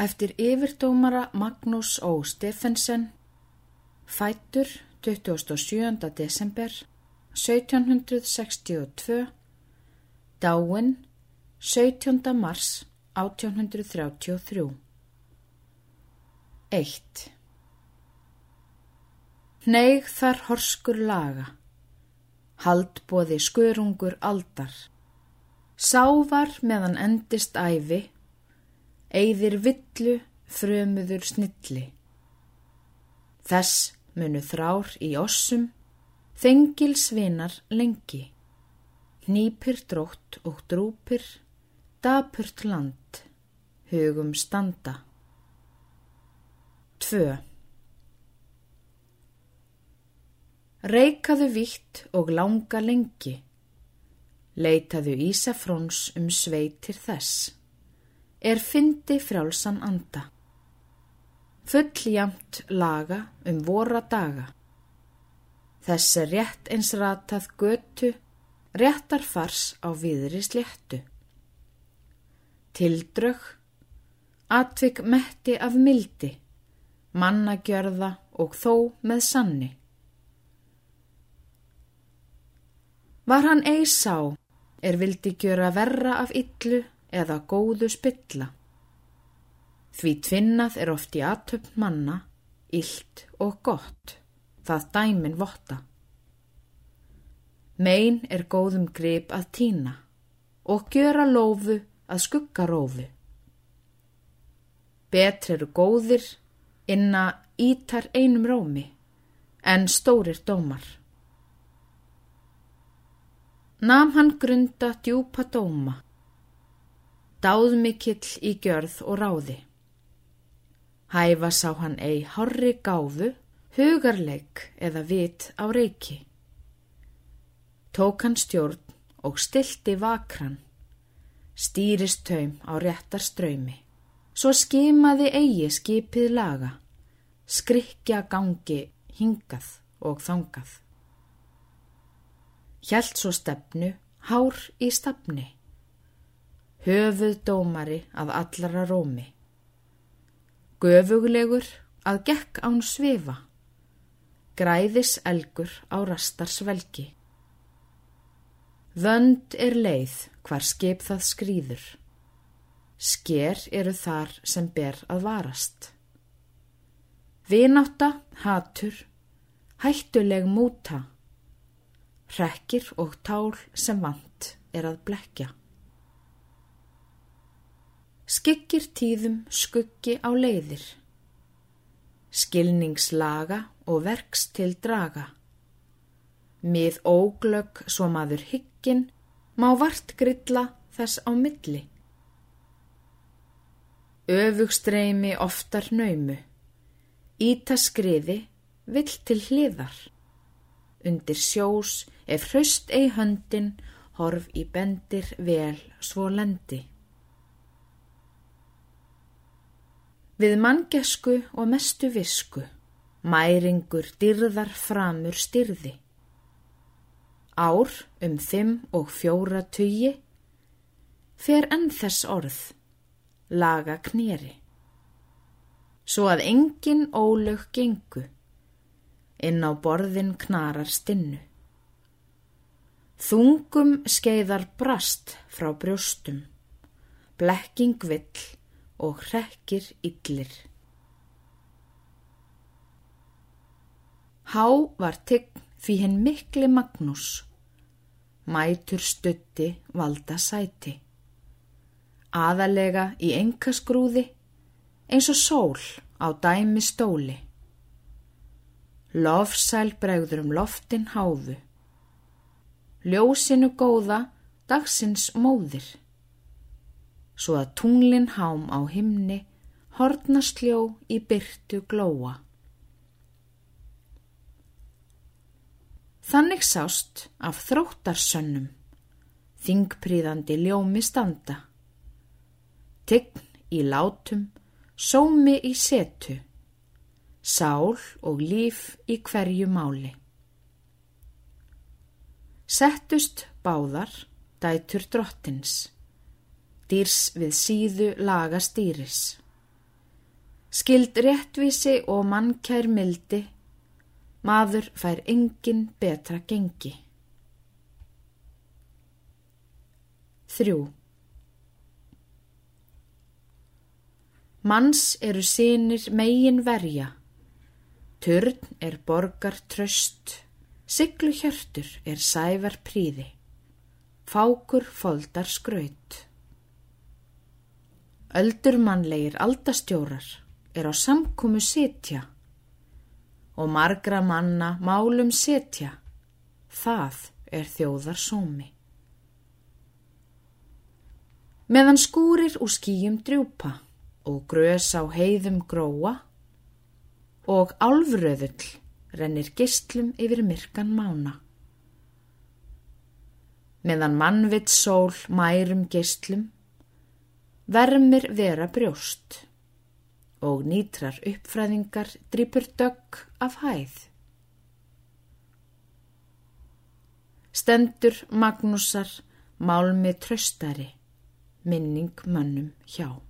eftir yfirdómara Magnús Ó. Steffensen, fættur 27. desember 1762, dáin 17. mars 1833. 1. Hneig þar horskur laga, haldbóði skörungur aldar, sávar meðan endist æfi, eigðir villu frömuður snilli. Þess munu þrár í ossum, þengil svinar lengi, hnýpir drótt og drúpir, dapurt land, hugum standa. 2. Reikaðu vitt og langa lengi, leitaðu Ísafróns um sveitir þess, er fyndi frjálsan anda. Fulljamt laga um vorra daga, þess er rétt eins ratað götu, réttar fars á viðri sléttu. Tildrög, atvik metti af mildi, mannagjörða og þó með sanni. Var hann ei sá, er vildi gjöra verra af illu eða góðu spilla. Því tvinnað er oft í aðtöfn manna, illt og gott, það dæmin votta. Mein er góðum grip að týna og gjöra lófu að skugga rófu. Betr eru góðir inna ítar einum rómi en stórir dómar. Nam hann grunda djúpa dóma, dáðmikill í gjörð og ráði. Hæfa sá hann ei horri gáfu, hugarleik eða vit á reiki. Tók hann stjórn og stilti vakran, stýrist taum á réttar ströymi. Svo skimaði eigi skipið laga, skrikja gangi hingað og þangað. Hjælt svo stefnu, hár í stafni, höfuð dómari að allara rómi. Göfuglegur að gekk án svifa, græðis elgur á rastar svelgi. Vönd er leið hvar skip það skrýður. Sker eru þar sem ber að varast. Vináta, hatur, hættuleg múta, hrekkir og tál sem vant er að blekja. Skikkir tíðum skuggi á leiðir, skilningslaga og verks til draga. Mið óglögg svo maður hyggin má vart grilla þess á milli öfugstreimi oftar naumu, íta skriði vill til hliðar, undir sjós ef hraust ei höndin horf í bendir vel svo lendi. Við manngesku og mestu visku, mæringur dyrðar framur styrði. Ár um þimm og fjóra tugi, fer enn þess orð laga knýri. Svo að engin ólög gengu, inn á borðin knarar stinnu. Þungum skeiðar brast frá brjóstum, blekking vill og hrekkir yllir. Há var tigg því henn mikli Magnús, mætur stutti valda sæti aðalega í engaskrúði eins og sól á dæmi stóli. Lofsæl bregður um loftin háfu. Ljósinu góða dagsins móðir. Svo að tunglin hám á himni hornast ljó í byrtu glóa. Þannig sást af þróttarsönnum, þingpríðandi ljómi standa tign í látum, sómi í setu, sál og líf í hverju máli. Settust báðar, dætur drottins, dýrs við síðu laga stýris, Skild réttvísi og mannkær mildi, maður fær engin betra gengi. Þrjú. Manns eru sínir megin verja, törn er borgar tröst, siglu hjörtur er sævar príði, fákur foldar skraut. Öldur mannlegir aldastjórar er á samkomu sitja og margra manna málum sitja, það er þjóðar sómi. Meðan skúrir úr skýjum drjúpa og grös á heiðum gróa og álfröðull rennir gistlum yfir myrkan mána. Meðan mannvitt sól mærum gistlum vermir vera brjóst og nýtrar uppfræðingar drýpur dögg af hæð. Stendur Magnúsar málmi tröstari, minning mönnum hjá.